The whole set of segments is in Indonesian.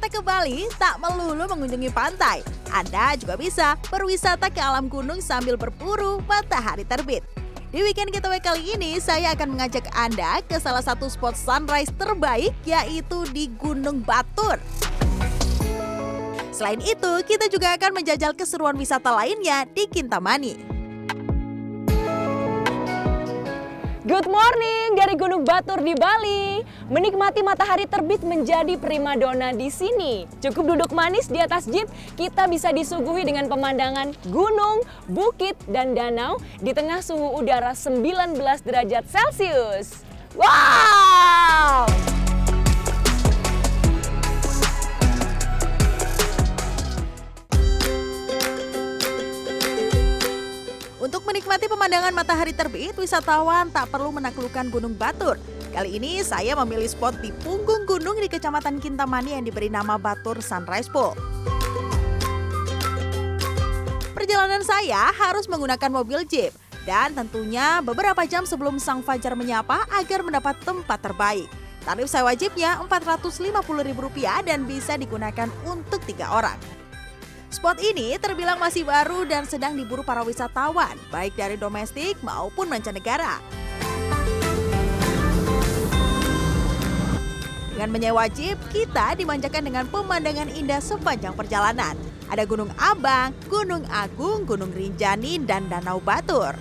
Wisata ke Bali tak melulu mengunjungi pantai. Anda juga bisa berwisata ke alam gunung sambil berburu matahari terbit. Di weekend getaway kali ini, saya akan mengajak Anda ke salah satu spot sunrise terbaik, yaitu di Gunung Batur. Selain itu, kita juga akan menjajal keseruan wisata lainnya di Kintamani. Good morning dari Gunung Batur di Bali. Menikmati matahari terbit menjadi primadona di sini. Cukup duduk manis di atas jeep, kita bisa disuguhi dengan pemandangan gunung, bukit, dan danau di tengah suhu udara 19 derajat Celcius. Wow! Pemandangan matahari terbit, wisatawan tak perlu menaklukkan Gunung Batur. Kali ini saya memilih spot di punggung gunung di Kecamatan Kintamani yang diberi nama Batur Sunrise Pool. Perjalanan saya harus menggunakan mobil jeep dan tentunya beberapa jam sebelum sang fajar menyapa agar mendapat tempat terbaik. Tarif sewa jeepnya Rp450.000 dan bisa digunakan untuk tiga orang. Spot ini terbilang masih baru dan sedang diburu para wisatawan, baik dari domestik maupun mancanegara. Dengan menyewa jeep, kita dimanjakan dengan pemandangan indah sepanjang perjalanan. Ada Gunung Abang, Gunung Agung, Gunung Rinjani, dan Danau Batur.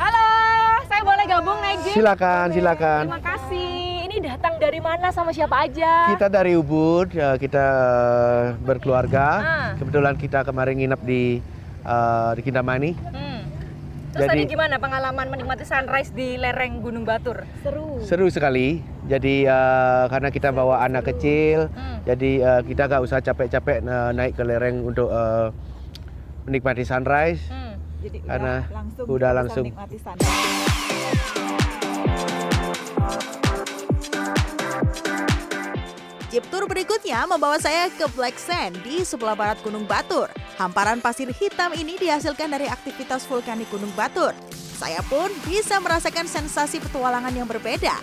Halo, saya boleh gabung naik jeep? Silakan, silakan. Terima kasih. Datang dari mana sama siapa aja? Kita dari Ubud, ya, kita eh, berkeluarga. Ah. Kebetulan kita kemarin nginep di eh, di Kintamani. Hmm. Terus Jadi- tadi gimana pengalaman menikmati sunrise di lereng Gunung Batur? Seru. Seru sekali. Jadi eh, karena kita bawa anak kecil, Hmm. jadi eh, kita nggak usah capek-capek eh, naik ke lereng untuk eh, menikmati sunrise. Hmm. Jadi Karena udah langsung. Jeep tour berikutnya membawa saya ke Black Sand di sebelah barat Gunung Batur. Hamparan pasir hitam ini dihasilkan dari aktivitas vulkanik Gunung Batur. Saya pun bisa merasakan sensasi petualangan yang berbeda.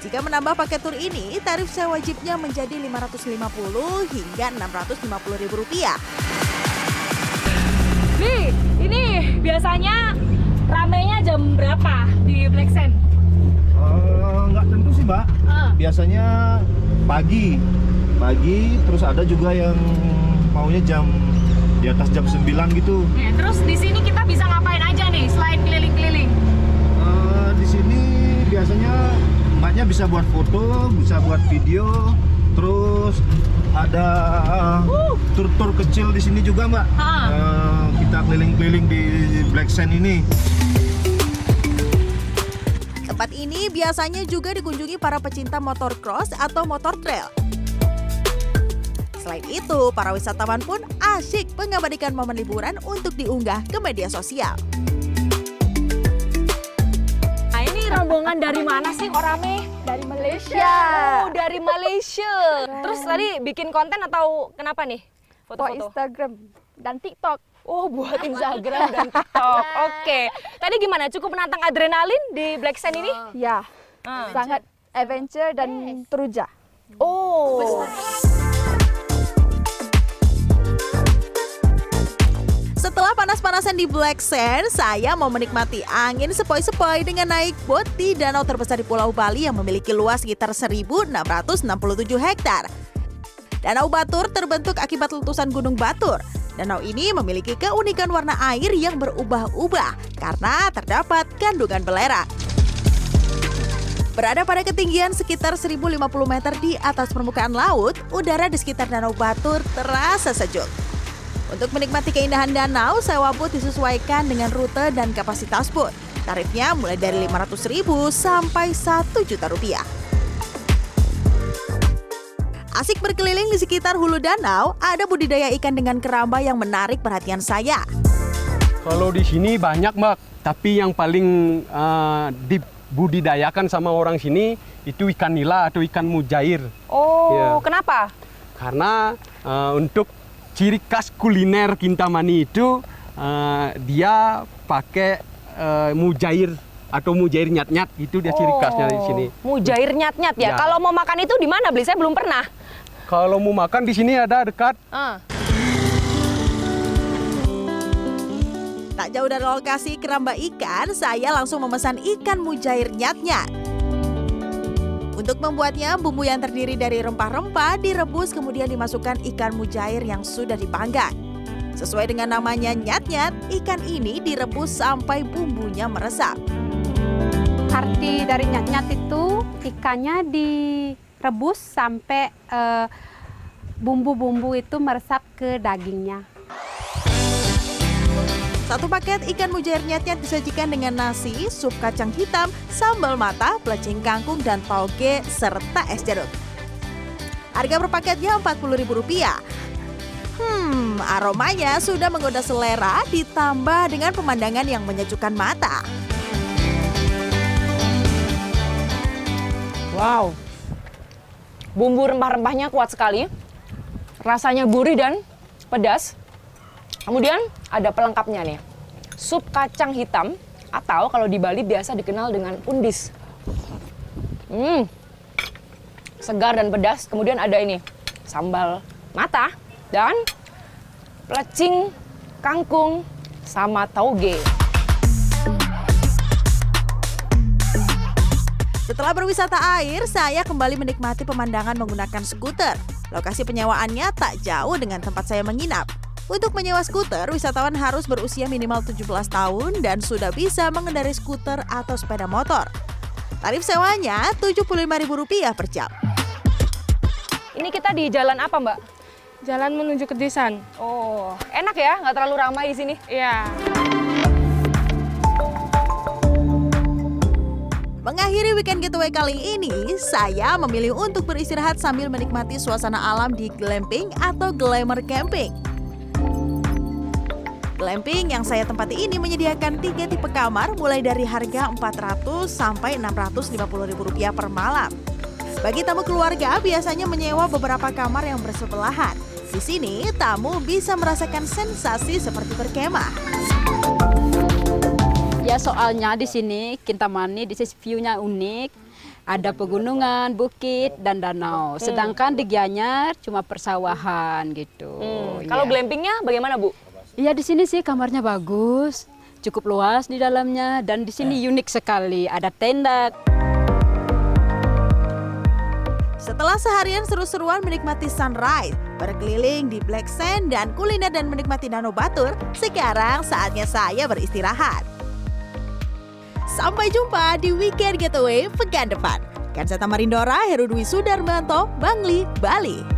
Jika menambah paket tur ini, tarif sewa jeepnya menjadi 550 hingga 650 ribu rupiah. Nih, ini biasanya ramenya jam berapa di Black Sand? Eh, nggak tentu sih mbak Ah. biasanya pagi. Pagi terus ada juga yang maunya jam di atas jam 9 gitu. Nah, terus di sini kita bisa ngapain aja nih selain keliling-keliling? Eh, di sini biasanya mbaknya bisa buat foto bisa buat video terus ada eh, tur-tur kecil di sini juga mbak. Eh, kita keliling-keliling di Black Sand ini Tempat ini biasanya juga dikunjungi para pecinta motor cross atau motor trail. Selain itu, para wisatawan pun asyik mengabadikan momen liburan untuk diunggah ke media sosial. Nah, ini rombongan dari mana sih rame? dari Malaysia. Oh, dari Malaysia. Terus tadi bikin konten atau kenapa nih? Foto-foto. Instagram dan TikTok. Oh, buat Instagram dan TikTok. Oke. Tadi gimana? Cukup menantang adrenalin di Black Sand ini? Ya, Ah. sangat adventure dan teruja. Oh. Setelah panas-panasan di Black Sand, saya mau menikmati angin sepoi-sepoi dengan naik bot di danau terbesar di Pulau Bali yang memiliki luas sekitar 1.667 hektar. Danau Batur terbentuk akibat letusan Gunung Batur. Danau ini memiliki keunikan warna air yang berubah-ubah karena terdapat kandungan belerang. Berada pada ketinggian sekitar 1050 meter di atas permukaan laut, udara di sekitar Danau Batur terasa sejuk. Untuk menikmati keindahan danau, sewa boot disesuaikan dengan rute dan kapasitas boot. Tarifnya mulai dari 500.000 sampai 1 juta rupiah. Asik berkeliling di sekitar hulu danau, ada budidaya ikan dengan keramba yang menarik perhatian saya. Kalau di sini banyak mbak, tapi yang paling eh, dibudidayakan sama orang sini itu ikan nila atau ikan mujair. Oh, Iya. kenapa? Karena eh, untuk ciri khas kuliner Kintamani itu eh, dia pakai eh, mujair atau mujair nyat-nyat itu dia ciri khasnya di sini. Oh, Mujair nyat-nyat ya. Ya. Kalau mau makan itu di mana beli? Saya belum pernah. Kalau mau makan di sini ada dekat. Ah. Tak jauh dari lokasi keramba ikan, saya langsung memesan ikan mujair nyat-nyat. Untuk membuatnya, bumbu yang terdiri dari rempah-rempah direbus kemudian dimasukkan ikan mujair yang sudah dipanggang. Sesuai dengan namanya nyat-nyat, ikan ini direbus sampai bumbunya meresap. Arti dari nyat-nyat itu ikannya direbus sampai eh, bumbu-bumbu itu meresap ke dagingnya. Satu paket ikan mujair nyat-nyat disajikan dengan nasi, sup kacang hitam, sambal mata, pelecing kangkung, dan toge, serta es jeruk. Harga per paketnya Rp40.000. Hmm, aromanya sudah menggoda selera ditambah dengan pemandangan yang menyejukkan mata. Wow. Bumbu rempah-rempahnya kuat sekali. Rasanya gurih dan pedas. Kemudian ada pelengkapnya nih. Sup kacang hitam atau kalau di Bali biasa dikenal dengan undis. Hmm. Segar dan pedas. Kemudian ada ini sambal mata dan pelecing kangkung sama tauge. Setelah berwisata air, saya kembali menikmati pemandangan menggunakan skuter. Lokasi penyewaannya tak jauh dengan tempat saya menginap. Untuk menyewa skuter, wisatawan harus berusia minimal 17 tahun dan sudah bisa mengendarai skuter atau sepeda motor. Tarif sewanya Rp75.000 per jam. Ini kita di jalan apa, Mbak? Jalan menuju ke Desan. Oh, enak ya, nggak terlalu ramai di sini. Iya. Mengakhiri weekend getaway kali ini, saya memilih untuk beristirahat sambil menikmati suasana alam di glamping atau glamour camping. Glamping yang saya tempati ini menyediakan tiga tipe kamar mulai dari harga 400 sampai 650 ribu rupiah per malam. Bagi tamu keluarga biasanya menyewa beberapa kamar yang bersebelahan. Di sini tamu bisa merasakan sensasi seperti berkemah. Ya soalnya di sini Kintamani di sisi view-nya unik. Ada pegunungan, bukit, dan danau. Sedangkan di Gianyar cuma persawahan gitu. Hmm, Kalau Ya. glampingnya bagaimana, Bu? Iya di sini sih kamarnya bagus, cukup luas di dalamnya dan di sini unik sekali. Ada tenda. Setelah seharian seru-seruan menikmati sunrise, berkeliling di Black Sand dan kuliner dan menikmati Danau Batur, sekarang saatnya saya beristirahat. Sampai jumpa di Weekend Getaway pekan depan. Kansata Marindora, Heru Dwi Sudarmanto, Bangli, Bali.